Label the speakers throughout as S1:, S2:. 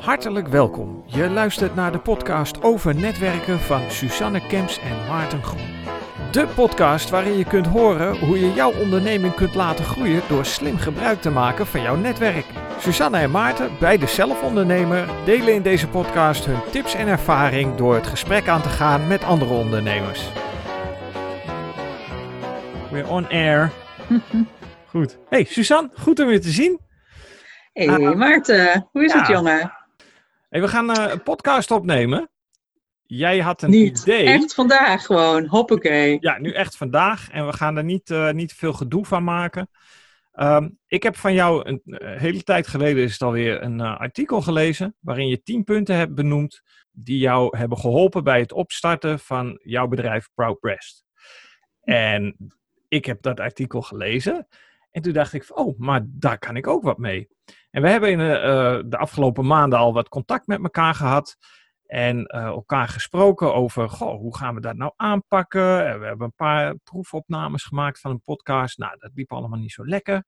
S1: Hartelijk welkom. Je luistert naar de podcast over netwerken van Susanne Kemps en Maarten Groen. De podcast waarin je kunt horen hoe je jouw onderneming kunt laten groeien door slim gebruik te maken van jouw netwerk. Susanne en Maarten, beide zelfondernemer, delen in deze podcast hun tips en ervaring door het gesprek aan te gaan met andere ondernemers. We're on air. Goed. Hey Suzanne, goed om je te zien.
S2: Hey
S1: Ah.
S2: Maarten, hoe is
S1: Ja.
S2: het jongen?
S1: Hey, we gaan eh, een podcast opnemen. Jij had een
S2: Niet.
S1: idee.
S2: Echt vandaag gewoon, hoppakee.
S1: Ja, nu echt vandaag. En we gaan er niet, eh, niet veel gedoe van maken. Ehm, ik heb van jou een eh, hele tijd geleden is het alweer een artikel gelezen. waarin je tien punten hebt benoemd. die jou hebben geholpen bij het opstarten van jouw bedrijf Proud Breast. En ik heb dat artikel gelezen. En toen dacht ik: van, oh, maar daar kan ik ook wat mee. En we hebben in eh, eh, de afgelopen maanden al wat contact met elkaar gehad. En eh, elkaar gesproken over, goh, hoe gaan we dat nou aanpakken? En we hebben een paar proefopnames gemaakt van een podcast. Nou, dat liep allemaal niet zo lekker.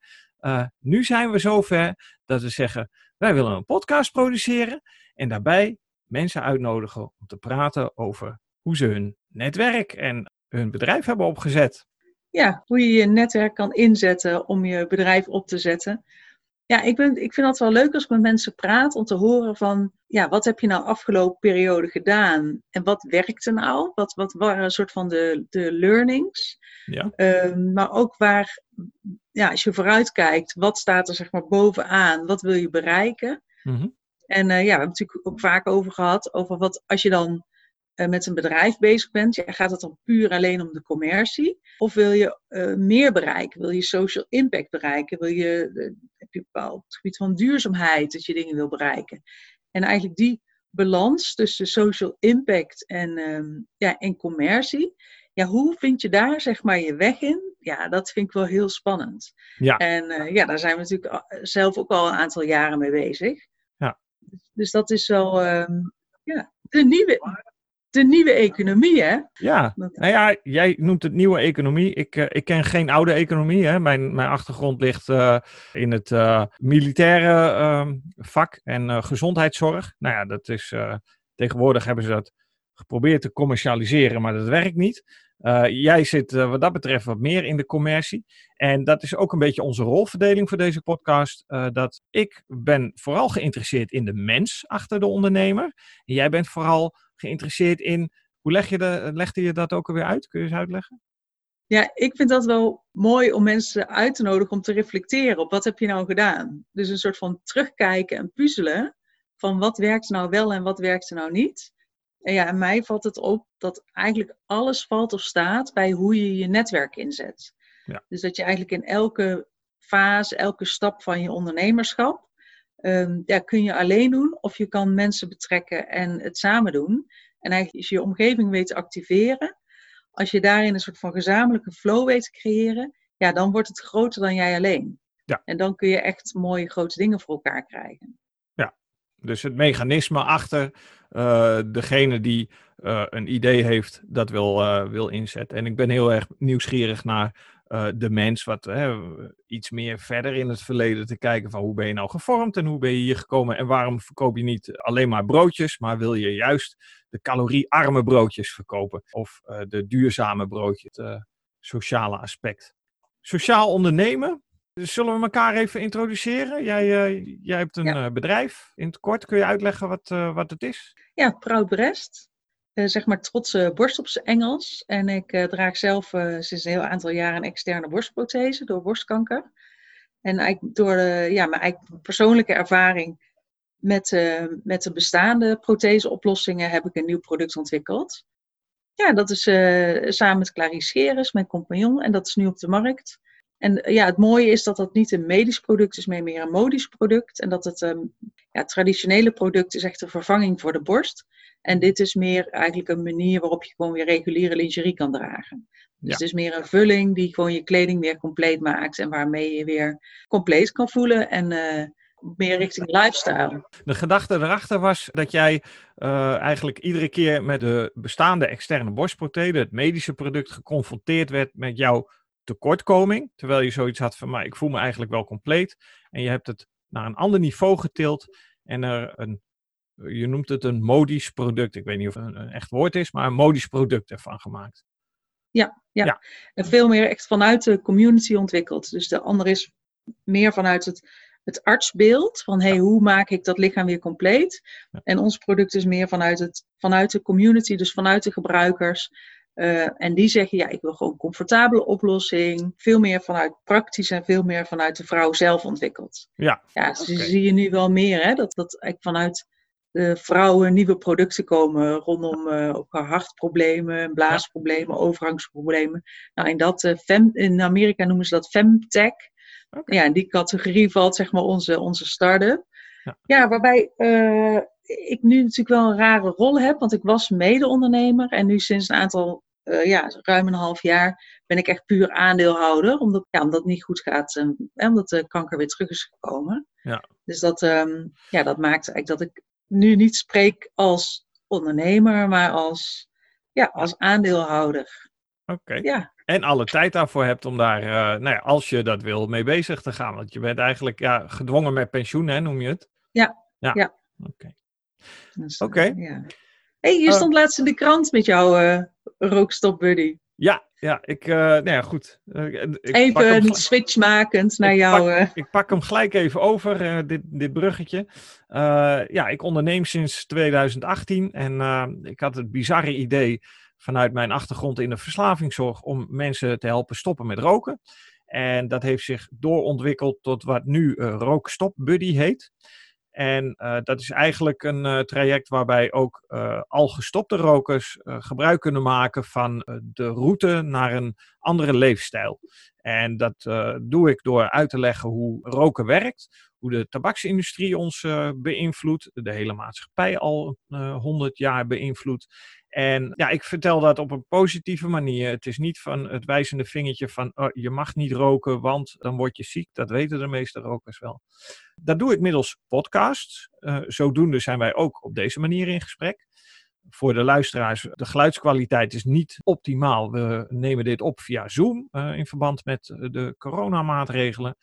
S1: Nu zijn we zover dat we zeggen, wij willen een podcast produceren. En daarbij mensen uitnodigen om te praten over hoe ze hun netwerk en hun bedrijf hebben opgezet.
S2: Ja, hoe je je netwerk kan inzetten om je bedrijf op te zetten. Ja, ik, ben, ik vind het wel leuk als ik met mensen praat om te horen van, ja, wat heb je nou afgelopen periode gedaan? En wat werkte nou? Wat, wat waren een soort van de, de learnings?
S1: Ja.
S2: Ehm, maar ook waar, ja, als je vooruit kijkt, wat staat er zeg maar bovenaan? Wat wil je bereiken?
S1: Mhm.
S2: En eh, ja, we hebben het natuurlijk ook vaak over gehad, over wat als je dan met een bedrijf bezig bent, ja, gaat het dan puur alleen om de commercie? Of wil je eh, meer bereiken? Wil je social impact bereiken? Wil je, eh, heb je bepaald op het gebied van duurzaamheid dat je dingen wil bereiken? En eigenlijk die balans tussen social impact en, ehm, ja, en commercie, ja, hoe vind je daar zeg maar je weg in? Ja, dat vind ik wel heel spannend.
S1: Ja.
S2: En eh, ja, daar zijn we natuurlijk zelf ook al een aantal jaren mee bezig.
S1: Ja.
S2: Dus dat is wel ehm, ja, de, nieuwe, de nieuwe economie, hè?
S1: Ja, nou ja, jij noemt het nieuwe economie. Ik, eh, ik ken geen oude economie. Hè. Mijn, mijn achtergrond ligt eh, in het eh, militaire ehm, vak en gezondheidszorg. Nou ja, dat is, tegenwoordig hebben ze dat geprobeerd te commercialiseren, maar dat werkt niet. Jij zit wat dat betreft wat meer in de commercie. En dat is ook een beetje onze rolverdeling voor deze podcast. dat ik ben vooral geïnteresseerd in de mens achter de ondernemer. En jij bent vooral geïnteresseerd in hoe leg je de, legde je dat ook alweer uit? Kun je eens uitleggen?
S2: Ja, ik vind dat wel mooi om mensen uit te nodigen om te reflecteren op wat heb je nou gedaan. Dus een soort van terugkijken en puzzelen van wat werkt nou wel en wat werkt er nou niet. En ja, en mij valt het op dat eigenlijk alles valt of staat bij hoe je je netwerk inzet.
S1: Ja.
S2: Dus dat je eigenlijk in elke fase, elke stap van je ondernemerschap, ehm, ja, kun je alleen doen of je kan mensen betrekken en het samen doen. En eigenlijk als je je omgeving weet te activeren, als je daarin een soort van gezamenlijke flow weet te creëren, ja, dan wordt het groter dan jij alleen.
S1: Ja.
S2: En dan kun je echt mooie grote dingen voor elkaar krijgen.
S1: Dus het mechanisme achter eh, degene die eh, een idee heeft, dat wil, eh, wil inzetten. En ik ben heel erg nieuwsgierig naar eh, de mens, wat hè, iets meer verder in het verleden te kijken van hoe ben je nou gevormd en hoe ben je hier gekomen en waarom verkoop je niet alleen maar broodjes, maar wil je juist de caloriearme broodjes verkopen of eh, de duurzame broodjes, het eh, sociale aspect. Sociaal ondernemen, Zullen we elkaar even introduceren? Jij, jij hebt een
S2: Ja.
S1: bedrijf. In het kort kun je uitleggen wat, wat het is?
S2: Ja, Proud Breast. Eh, zeg maar trotse borst op zijn Engels. En ik eh, draag zelf eh, sinds een heel aantal jaren een externe borstprothese door borstkanker. En eigenlijk door ja, mijn eigen persoonlijke ervaring met, met de bestaande protheseoplossingen heb ik een nieuw product ontwikkeld. Ja, dat is samen met Clarice mijn compagnon, en dat is nu op de markt. En ja, het mooie is dat dat niet een medisch product is, maar meer een modisch product. En dat het um, ja, traditionele product is echt een vervanging voor de borst. En dit is meer eigenlijk een manier waarop je gewoon weer reguliere lingerie kan dragen. Dus
S1: Ja.
S2: het is meer een vulling die gewoon je kleding weer compleet maakt. En waarmee je weer compleet kan voelen. En eh, meer richting lifestyle.
S1: De gedachte erachter was dat jij eh, eigenlijk iedere keer met de bestaande externe borstprothese, het medische product, geconfronteerd werd met jouw tekortkoming. Terwijl je zoiets had van, maar ik voel me eigenlijk wel compleet. En je hebt het naar een ander niveau getild en er een je noemt het een modisch product. Ik weet niet of het een, echt woord is, maar een modisch product ervan gemaakt.
S2: Ja, ja, ja. En veel meer echt vanuit de community ontwikkeld. Dus de ander is meer vanuit het, het artsbeeld. Van hey, hoe maak ik dat lichaam weer compleet? En ons product is meer vanuit, het, vanuit de community, dus vanuit de gebruikers. Uh, en die zeggen, ja, ik wil gewoon een comfortabele oplossing. Veel meer vanuit praktisch en veel meer vanuit de vrouw zelf ontwikkeld.
S1: Ja,
S2: ja dus okay. zie je nu wel meer, hè, dat, dat eigenlijk vanuit de vrouwen nieuwe producten komen rondom uh, ook hartproblemen, blaasproblemen, overgangsproblemen. Nou, in, dat, uh, fem, in Amerika noemen ze dat femtech. Okay. Ja, in die categorie valt zeg maar onze, onze start-up. Ja. ja, waarbij uh, ik nu natuurlijk wel een rare rol heb, want ik was mede-ondernemer en nu sinds een aantal, ja, ruim een half jaar ben ik echt puur aandeelhouder, omdat, ja, omdat het niet goed gaat en omdat de kanker weer terug is gekomen.
S1: Ja.
S2: Dus dat, um, ja, dat maakt eigenlijk dat ik nu niet spreek als ondernemer, maar als, ja, als aandeelhouder.
S1: Oké. Okay.
S2: Ja.
S1: En alle tijd daarvoor hebt om daar, uh, nou ja, als je dat wil, mee bezig te gaan. Want je bent eigenlijk ja, gedwongen met pensioen, hè, noem je het?
S2: Ja. Ja. ja.
S1: Oké. Okay.
S2: Dus,
S1: Oké. Okay.
S2: Ja. hey, je stond uh, laatst in de krant met jouw uh, rookstop buddy.
S1: Ja, ja, ik, nou ja, goed.
S2: Ik even een switch makend naar
S1: ik
S2: jou.
S1: Pak, ik pak hem gelijk even over, dit, dit bruggetje. ja, ik onderneem sinds 2018 en ik had het bizarre idee vanuit mijn achtergrond in de verslavingszorg om mensen te helpen stoppen met roken. En dat heeft zich doorontwikkeld tot wat nu Rookstop Buddy heet. En uh, dat is eigenlijk een uh, traject waarbij ook al gestopte rokers gebruik kunnen maken van de route naar een andere leefstijl. En dat doe ik door uit te leggen hoe roken werkt, hoe de tabaksindustrie ons beïnvloedt, de hele maatschappij al honderd jaar beïnvloedt. En ja, ik vertel dat op een positieve manier. Het is niet van het wijzende vingertje van oh, je mag niet roken, want dan word je ziek. Dat weten de meeste rokers wel. Dat doe ik middels podcasts. Uh, zodoende zijn wij ook op deze manier in gesprek. Voor de luisteraars, de geluidskwaliteit is niet optimaal. We nemen dit op via Zoom uh, in verband met de coronamaatregelen.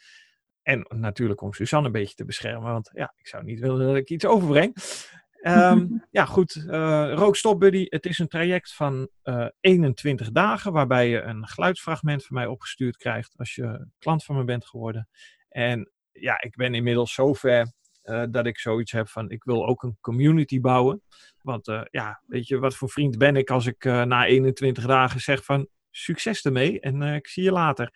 S1: En natuurlijk om Suzanne een beetje te beschermen, want ja, ik zou niet willen dat ik iets overbreng. Um, ja, goed. Uh, Rookstop Buddy. Het is een traject van uh, 21 dagen. Waarbij je een geluidsfragment van mij opgestuurd krijgt. Als je klant van me bent geworden. En ja, ik ben inmiddels zover uh, dat ik zoiets heb van. Ik wil ook een community bouwen. Want uh, ja, weet je, wat voor vriend ben ik als ik na 21 dagen zeg van. Succes ermee en ik zie je later.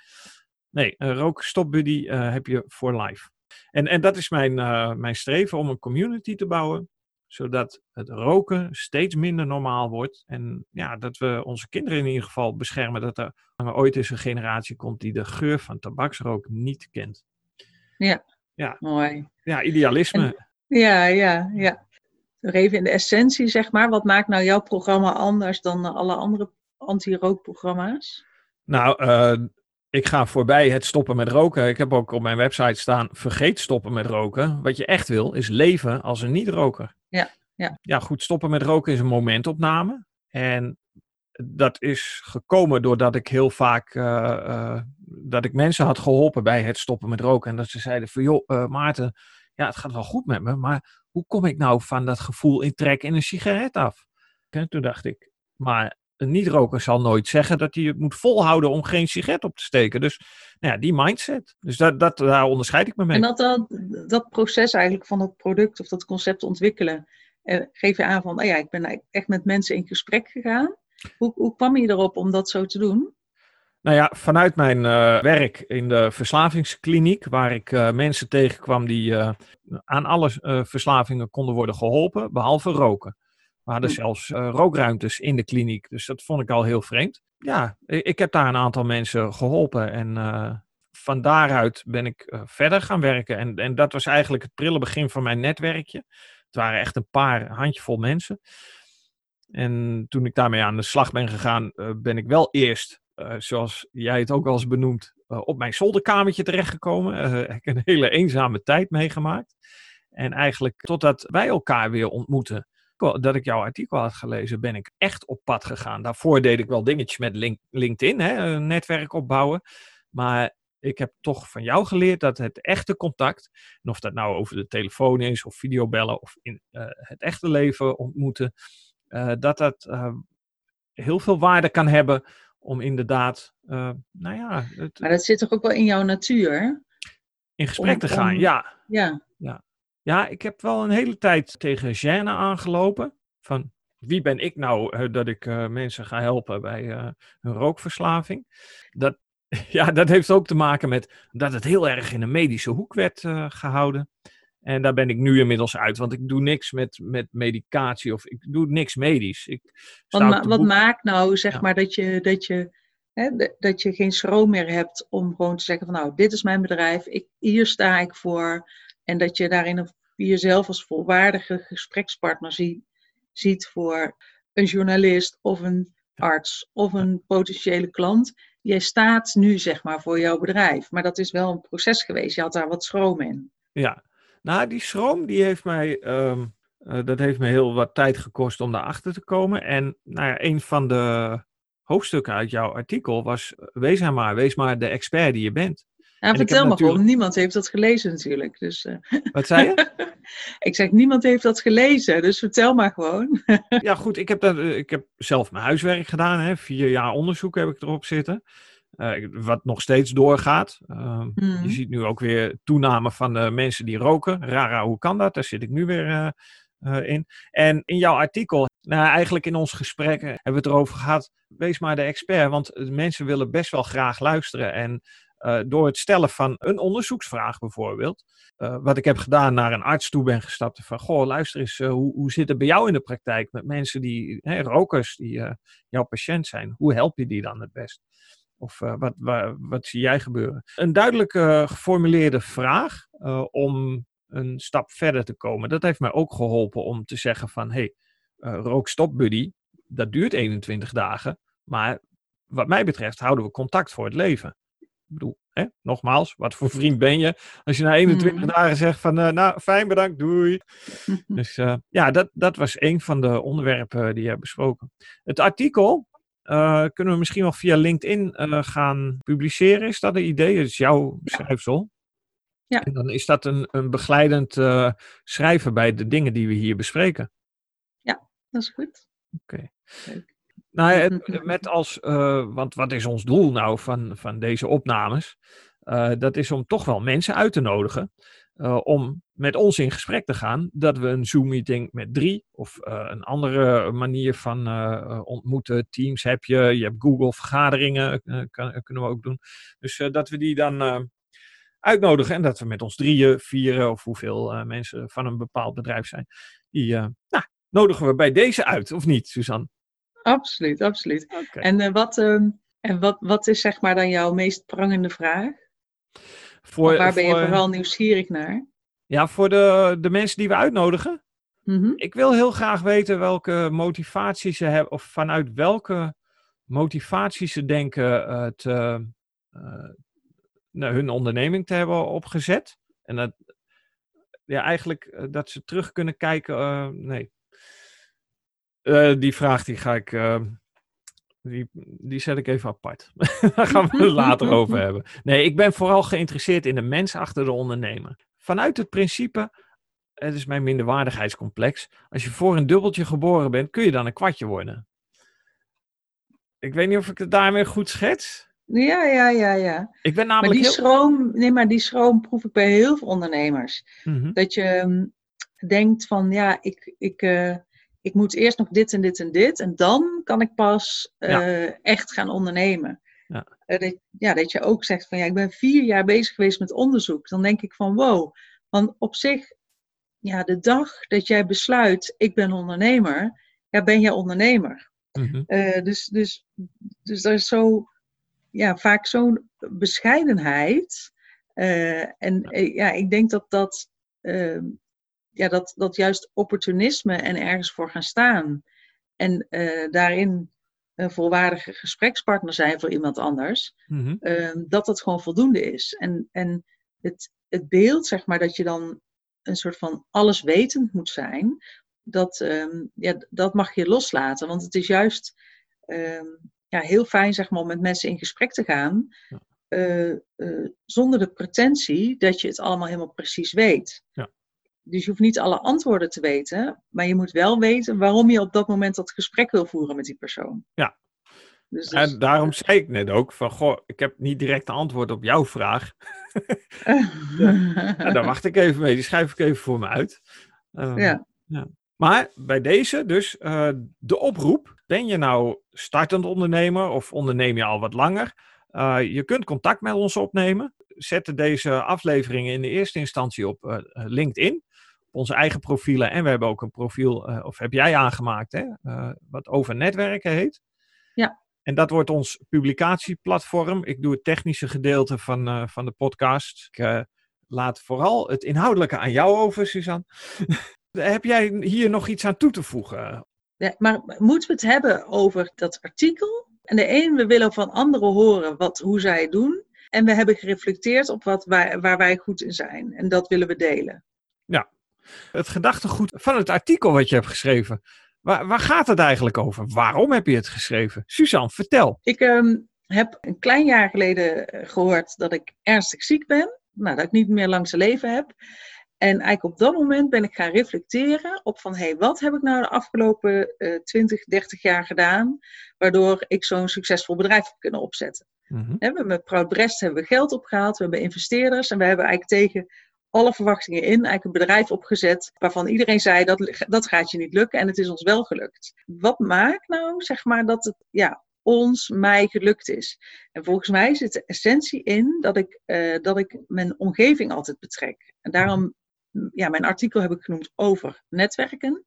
S1: Nee, Rookstop Buddy heb je voor life. En, en dat is mijn, mijn streven om een community te bouwen zodat het roken steeds minder normaal wordt. En ja, dat we onze kinderen in ieder geval beschermen. Dat er ooit eens een generatie komt die de geur van tabaksrook niet kent.
S2: Ja,
S1: ja.
S2: mooi.
S1: Ja, idealisme.
S2: En, ja, ja, ja. Nog even in de essentie, zeg maar. Wat maakt nou jouw programma anders dan alle andere anti-rookprogramma's?
S1: Nou, uh, ik ga voorbij het stoppen met roken. Ik heb ook op mijn website staan: vergeet stoppen met roken. Wat je echt wil, is leven als een niet-roker.
S2: Ja, ja.
S1: ja, goed. Stoppen met roken is een momentopname. En dat is gekomen doordat ik heel vaak uh, uh, dat ik mensen had geholpen bij het stoppen met roken. En dat ze zeiden van joh, uh, Maarten, ja, het gaat wel goed met me, maar hoe kom ik nou van dat gevoel in trek in een sigaret af? En toen dacht ik, maar een niet-roker zal nooit zeggen dat hij het moet volhouden om geen sigaret op te steken. Dus nou ja, die mindset. Dus dat, dat, daar onderscheid ik me mee.
S2: En dat, dat, dat proces eigenlijk van het product of dat concept ontwikkelen, eh, geef je aan van, oh ja, ik ben echt met mensen in gesprek gegaan. Hoe, hoe kwam je erop om dat zo te doen?
S1: Nou ja, vanuit mijn uh, werk in de verslavingskliniek, waar ik uh, mensen tegenkwam die uh, aan alle verslavingen konden worden geholpen, behalve roken. We hadden zelfs uh, rookruimtes in de kliniek. Dus dat vond ik al heel vreemd. Ja, ik heb daar een aantal mensen geholpen. En van daaruit ben ik verder gaan werken. En, en dat was eigenlijk het prille begin van mijn netwerkje. Het waren echt een paar handjevol mensen. En toen ik daarmee aan de slag ben gegaan, ben ik wel eerst, zoals jij het ook wel eens benoemt, op mijn zolderkamertje terechtgekomen. heb ik een hele eenzame tijd meegemaakt. En eigenlijk totdat wij elkaar weer ontmoeten dat ik jouw artikel had gelezen, ben ik echt op pad gegaan. Daarvoor deed ik wel dingetjes met link, LinkedIn, hè, een netwerk opbouwen. Maar ik heb toch van jou geleerd dat het echte contact, en of dat nou over de telefoon is, of videobellen, of in eh, het echte leven ontmoeten, dat dat uh, heel veel waarde kan hebben om inderdaad, nou ja.
S2: Het, maar dat zit toch ook wel in jouw natuur?
S1: In gesprek te gaan, ja.
S2: ja.
S1: Ja. Ja, ik heb wel een hele tijd tegen gêne aangelopen. Van wie ben ik nou dat ik mensen ga helpen bij hun rookverslaving? Dat, ja, dat heeft ook te maken met dat het heel erg in een medische hoek werd uh, gehouden. En daar ben ik nu inmiddels uit, want ik doe niks met, met medicatie of ik doe niks medisch. Ik
S2: wat, ma wat maakt nou, zeg maar, dat je, dat, je, hè, dat je geen schroom meer hebt om gewoon te zeggen van nou, dit is mijn bedrijf, ik, hier sta ik voor. En dat je daarin jezelf als volwaardige gesprekspartner zie, ziet voor een journalist of een arts of een potentiële klant jij staat nu zeg maar voor jouw bedrijf. Maar dat is wel een proces geweest. Je had daar wat schroom in.
S1: Ja, nou die schroom die heeft mij, ehm, eh, dat heeft me heel wat tijd gekost om daarachter te komen. En nou ja, een van de hoofdstukken uit jouw artikel was, wees maar, wees maar de expert die je bent.
S2: Ja, vertel maar gewoon, niemand heeft dat gelezen natuurlijk. Dus, uh...
S1: Wat zei je?
S2: ik zeg, niemand heeft dat gelezen, dus vertel maar gewoon.
S1: ja, goed, ik heb, dat, eh, ik heb zelf mijn huiswerk gedaan. Hè. Vier jaar onderzoek heb ik erop zitten. Uh, wat nog steeds doorgaat. Uh, Je mhm. ziet nu ook weer toename van de mensen die roken. Rara, hoe kan dat? Daar zit ik nu weer in. En in jouw artikel, nou, eigenlijk in ons gesprek hebben we het erover gehad. Wees maar de expert, want mensen willen best wel graag luisteren. En door het stellen van een onderzoeksvraag bijvoorbeeld, wat ik heb gedaan naar een arts toe ben gestapt van, goh, luister eens, hoe, hoe zit het bij jou in de praktijk met mensen die, hè, rokers, die jouw patiënt zijn? Hoe help je die dan het best? Of wat, wat, wat zie jij gebeuren? Een duidelijk geformuleerde vraag om een stap verder te komen. Dat heeft mij ook geholpen om te zeggen van, hey, rookstop buddy, dat duurt 21 dagen, maar wat mij betreft houden we contact voor het leven. Ik bedoel, hè, nogmaals, wat voor vriend ben je? Als je na 21 mm. dagen zegt van, uh, nou, fijn, bedankt, doei. dus uh, ja, dat, dat was een van de onderwerpen die je hebt besproken. Het artikel uh, kunnen we misschien wel via LinkedIn gaan publiceren. Is dat een idee? Het is jouw schrijfsel.
S2: Ja.
S1: En dan is dat een, een begeleidend schrijven bij de dingen die we hier bespreken.
S2: Ja, dat is goed.
S1: Oké. Okay. Nou, met als, want wat is ons doel nou van, van deze opnames? Dat is om toch wel mensen uit te nodigen uh, om met ons in gesprek te gaan. Dat we een Zoom-meeting met drie of een andere manier van ontmoeten. Teams heb je, je hebt Google-vergaderingen, kunnen we ook doen. Dus dat we die dan uitnodigen en dat we met ons drieën, vieren of hoeveel mensen van een bepaald bedrijf zijn. Die nou, nodigen we bij deze uit, of niet, Suzanne?
S2: Absoluut, absoluut. En, wat, uh, en wat, wat is zeg maar dan jouw meest prangende vraag? Voor, waar ben je vooral nieuwsgierig naar?
S1: Ja, voor de, de mensen die we uitnodigen. Mm -hmm. Ik wil heel graag weten welke motivaties ze hebben, of vanuit welke motivaties ze denken uh, te, nou, hun onderneming te hebben opgezet. En dat, ja, eigenlijk dat ze terug kunnen kijken. nee, die vraag die ga ik. Die, die zet ik even apart. Daar gaan we het later over hebben. Nee, ik ben vooral geïnteresseerd in de mens achter de ondernemer. Vanuit het principe, het is mijn minderwaardigheidscomplex. Als je voor een dubbeltje geboren bent, kun je dan een kwartje worden. Ik weet niet of ik het daarmee goed schets.
S2: Ja, ja, ja, ja.
S1: Ik ben namelijk.
S2: Maar die, schroom, nee, maar die schroom proef ik bij heel veel ondernemers. Mm -hmm. Dat je um, denkt van, ja, ik, ik, uh, ik moet eerst nog dit en dit en dit. En dan kan ik pas uh, echt gaan ondernemen. Ja. Uh, dat, ja, dat je ook zegt van ja, ik ben vier jaar bezig geweest met onderzoek. Dan denk ik van wow. Want op zich, ja, de dag dat jij besluit, ik ben ondernemer, ja, ben jij ondernemer. Mm -hmm. uh, dus, dus, dus er is zo, ja, vaak zo'n bescheidenheid. en ja, ik denk dat dat ehm, ja, dat, dat juist opportunisme en ergens voor gaan staan en uh, daarin een volwaardige gesprekspartner zijn voor iemand anders, mm-hmm. uh, dat dat gewoon voldoende is. En, en het, het beeld, zeg maar, dat je dan een soort van alleswetend moet zijn, dat, um, ja, dat mag je loslaten. Want het is juist um, ja, heel fijn, zeg maar, om met mensen in gesprek te gaan. Ja. eh, eh, zonder de pretentie dat je het allemaal helemaal precies weet.
S1: Ja.
S2: Dus je hoeft niet alle antwoorden te weten, maar je moet wel weten waarom je op dat moment dat gesprek wil voeren met die persoon.
S1: Ja.
S2: Dus, dus-
S1: En daarom zei ik net ook van, goh, ik heb niet direct een antwoord op jouw vraag. Ja, daar wacht ik even mee, die schrijf ik even voor me uit. Ehm,
S2: ja.
S1: Maar bij deze dus eh, de oproep. Ben je nou startend ondernemer of onderneem je al wat langer? Eh, je kunt contact met ons opnemen. Zet deze afleveringen in de eerste instantie op eh, LinkedIn. Op onze eigen profielen. En we hebben ook een profiel, eh, of heb jij aangemaakt, hè? eh, wat over netwerken heet.
S2: Ja.
S1: En dat wordt ons publicatieplatform. Ik doe het technische gedeelte van, eh, van de podcast. Ik laat vooral het inhoudelijke aan jou over, Suzanne. heb jij hier nog iets aan toe te voegen?
S2: Ja, maar moeten we het hebben over dat artikel? En de een, we willen van anderen horen wat, hoe zij het doen. En we hebben gereflecteerd op wat wij, waar wij goed in zijn. En dat willen we delen.
S1: Het gedachtegoed van het artikel wat je hebt geschreven. Waar, waar gaat het eigenlijk over? Waarom heb je het geschreven? Suzanne, vertel.
S2: Ik ehm, heb een klein jaar geleden eh, gehoord dat ik ernstig ziek ben. Nou, dat ik niet meer lang zijn leven heb. En eigenlijk op dat moment ben ik gaan reflecteren op van... hé, hey, wat heb ik nou de afgelopen eh 20, 30 jaar gedaan... waardoor ik zo'n succesvol bedrijf heb kunnen opzetten.
S1: Mhm.
S2: We hebben met Proud Brest hebben we geld opgehaald, we hebben investeerders en we hebben eigenlijk tegen alle verwachtingen in eigenlijk een bedrijf opgezet waarvan iedereen zei dat dat gaat je niet lukken en het is ons wel gelukt. Wat maakt nou zeg maar dat het ja, ons, mij gelukt is? En volgens mij zit de essentie in dat ik, eh, dat ik mijn omgeving altijd betrek. En daarom, ja, mijn artikel heb ik genoemd over netwerken.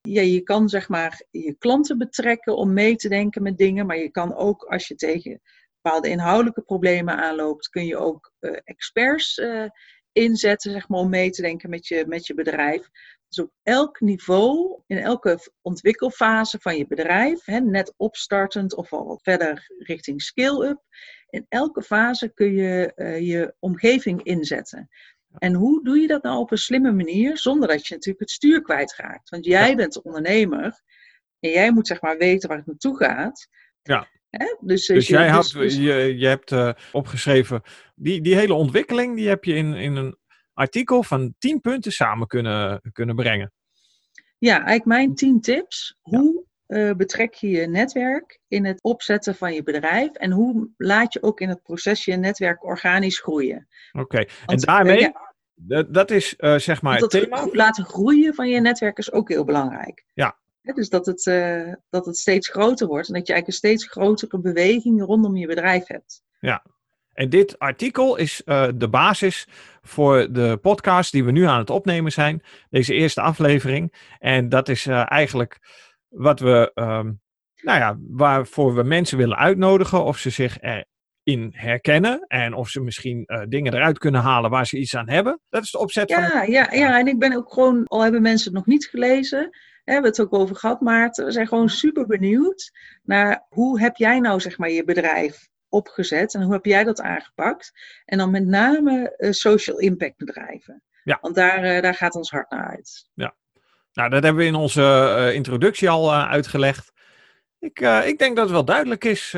S2: Ja, je kan zeg maar je klanten betrekken om mee te denken met dingen, maar je kan ook als je tegen bepaalde inhoudelijke problemen aanloopt, kun je ook uh, experts uh, inzetten zeg maar, om mee te denken met je, met je bedrijf. Dus op elk niveau, in elke ontwikkelfase van je bedrijf, hè, net opstartend of al wat verder richting scale-up, in elke fase kun je uh, je omgeving inzetten. En hoe doe je dat nou op een slimme manier, zonder dat je natuurlijk het stuur kwijtraakt? Want jij bent de ondernemer en jij moet zeg maar weten waar het naartoe gaat.
S1: Ja.
S2: Hè? Dus,
S1: Dus
S2: je,
S1: jij
S2: dus-
S1: had, je, je hebt uh, opgeschreven, die, die hele ontwikkeling, die heb je in, in een artikel van 10 punten samen kunnen, kunnen brengen.
S2: Ja, eigenlijk mijn 10 tips. Hoe uh, betrek je je netwerk in het opzetten van je bedrijf? En hoe laat je ook in het proces je netwerk organisch groeien?
S1: Oké, okay. en daarmee, uh, ja, dat is uh, zeg maar
S2: dat
S1: het thema.
S2: laten groeien van je netwerk is ook heel belangrijk.
S1: Ja.
S2: Dus dat het, uh, dat het steeds groter wordt en dat je eigenlijk een steeds grotere beweging rondom je bedrijf hebt.
S1: Ja, en dit artikel is uh, de basis voor de podcast die we nu aan het opnemen zijn. Deze eerste aflevering. En dat is uh, eigenlijk wat we, um, nou ja, waarvoor we mensen willen uitnodigen of ze zich erin herkennen. En of ze misschien uh, dingen eruit kunnen halen waar ze iets aan hebben. Dat is de opzet
S2: ja,
S1: van.
S2: Ja, ja, en ik ben ook gewoon, al hebben mensen het nog niet gelezen. Hebben het ook over gehad, Maarten. We zijn gewoon super benieuwd naar hoe heb jij nou zeg maar je bedrijf opgezet en hoe heb jij dat aangepakt? En dan met name uh, social impact bedrijven.
S1: Ja.
S2: Want daar, uh, daar gaat ons hart naar uit.
S1: Ja, nou dat hebben we in onze uh, introductie al uitgelegd. Ik, ik, denk dat het wel duidelijk is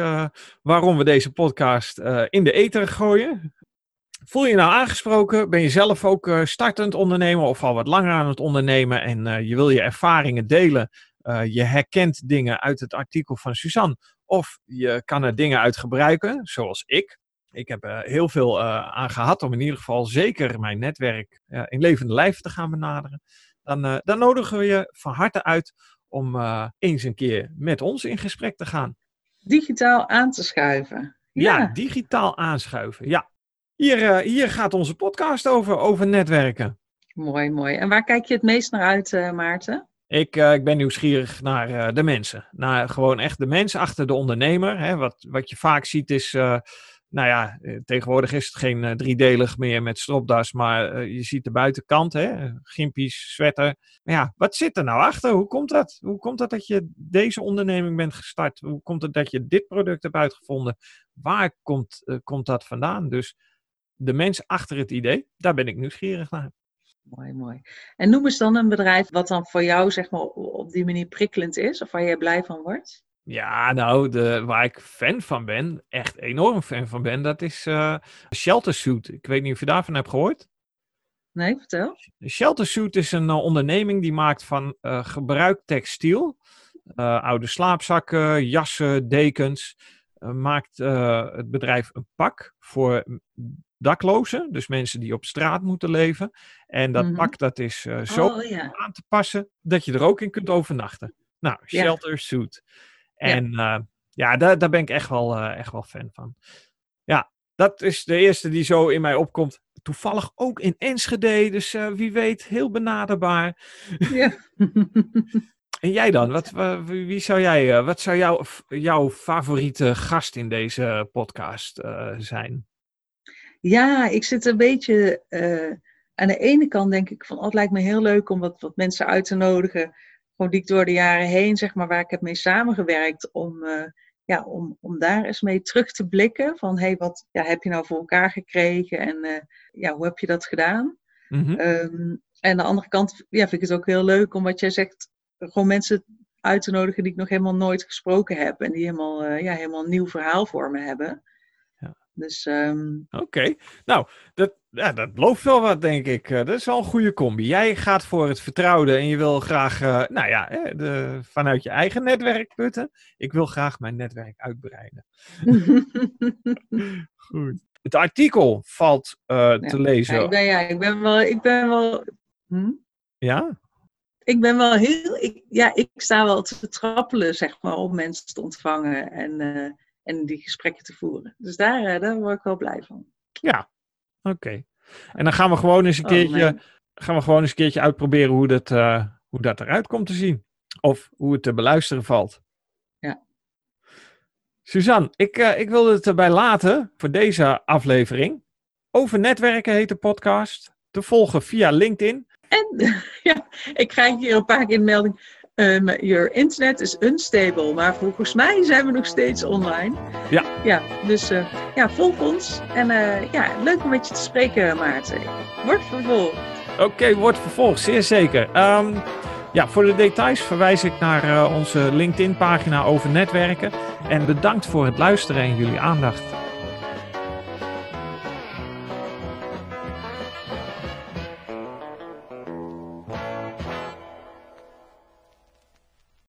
S1: waarom we deze podcast in de ether gooien. Voel je nou aangesproken? Ben je zelf ook startend ondernemer of al wat langer aan het ondernemen en je wil je ervaringen delen? je herkent dingen uit het artikel van Suzanne of je kan er dingen uit gebruiken, zoals ik. Ik heb er heel veel aan gehad om in ieder geval zeker mijn netwerk in levende lijf te gaan benaderen. Dan, dan nodigen we je van harte uit om eh, eens een keer met ons in gesprek te gaan.
S2: Digitaal aan te schuiven.
S1: Ja, ja digitaal aanschuiven. Ja. Hier, eh, hier gaat onze podcast over, over netwerken.
S2: Mooi, mooi. En waar kijk je het meest naar uit, uh, Maarten?
S1: Ik, uh, ik ben nieuwsgierig naar uh, de mensen. Naar gewoon echt de mens achter de ondernemer. Hè. Wat, wat je vaak ziet is, uh, nou ja, tegenwoordig is het geen driedelig meer met stropdas, maar je ziet de buitenkant, hè, gimpies, sweater. Maar ja, wat zit er nou achter? Hoe komt dat? Hoe komt dat dat je deze onderneming bent gestart? Hoe komt het dat je dit product hebt uitgevonden? Waar komt, komt dat vandaan? Dus de mens achter het idee, daar ben ik nieuwsgierig naar.
S2: Mooi, mooi. En noem eens dan een bedrijf wat dan voor jou zeg maar op die manier prikkelend is of waar je blij van wordt.
S1: Ja, nou, de, waar ik fan van ben, echt enorm fan van ben, dat is uh, Shelter Suit. Ik weet niet of je daarvan hebt gehoord.
S2: Nee, vertel.
S1: Shelter Suit is een uh, onderneming die maakt van uh, gebruikt textiel, oude slaapzakken, jassen, dekens, maakt het bedrijf een pak voor daklozen, dus mensen die op straat moeten leven. En dat mm -hmm. pak dat is zo
S2: oh, ja.
S1: aan te passen dat je er ook in kunt overnachten. Nou, Shelter Suit. En ja, uh, ja daar, daar ben ik echt wel, uh, echt wel fan van. Ja, dat is de eerste die zo in mij opkomt. Toevallig ook in Enschede, dus wie weet, heel benaderbaar. Ja. en jij dan? Wat, wie zou jij, wat zou jou, jouw favoriete gast in deze podcast zijn?
S2: Ja, ik zit een beetje. aan de ene kant denk ik van, oh, het lijkt me heel leuk om wat, wat mensen uit te nodigen gewoon die ik door de jaren heen, zeg maar, waar ik heb mee samengewerkt, om, uh, ja, om, om daar eens mee terug te blikken. Van, hé, hey, wat ja, heb je nou voor elkaar gekregen en uh, ja, hoe heb je dat gedaan? Mm -hmm. um, en aan de andere kant ja, vind ik het ook heel leuk om wat jij zegt, gewoon mensen uit te nodigen die ik nog helemaal nooit gesproken heb en die helemaal, uh, ja, helemaal een nieuw verhaal voor me hebben. Dus, um...
S1: Oké, nou, dat, ja, dat loopt wel wat, denk ik. Uh, dat is wel een goede combi. Jij gaat voor het vertrouwde en je wil graag, uh, nou ja, de, vanuit je eigen netwerk putten. Ik wil graag mijn netwerk uitbreiden. Goed. Het artikel valt uh, ja. te lezen.
S2: Ja, ik ben, ja, ik ben wel, ik ben wel. Hm?
S1: Ja?
S2: Ik ben wel heel, ik, ja, ik sta wel te trappelen, zeg maar, om mensen te ontvangen en en die gesprekken te voeren. Dus daar, uh, daar word ik wel blij van.
S1: Ja, oké. Okay. En dan gaan we gewoon eens een oh, keertje, gaan we gewoon eens een keertje uitproberen hoe dat, uh, hoe dat eruit komt te zien. Of hoe het te beluisteren valt.
S2: Ja.
S1: Suzanne, ik, uh, ik wilde het erbij laten voor deze aflevering. Over netwerken heet de podcast. Te volgen via LinkedIn.
S2: En ja, ik krijg hier een paar keer een melding. Um, your internet is unstable, maar volgens mij zijn we nog steeds online.
S1: Ja.
S2: Ja, dus uh, ja, volg ons. En uh, ja, leuk om met je te spreken, Maarten. Wordt vervolgd.
S1: Oké, okay, wordt vervolgd, zeer zeker. Um, ja, voor de details verwijs ik naar uh, onze LinkedIn-pagina over netwerken. En bedankt voor het luisteren en jullie aandacht.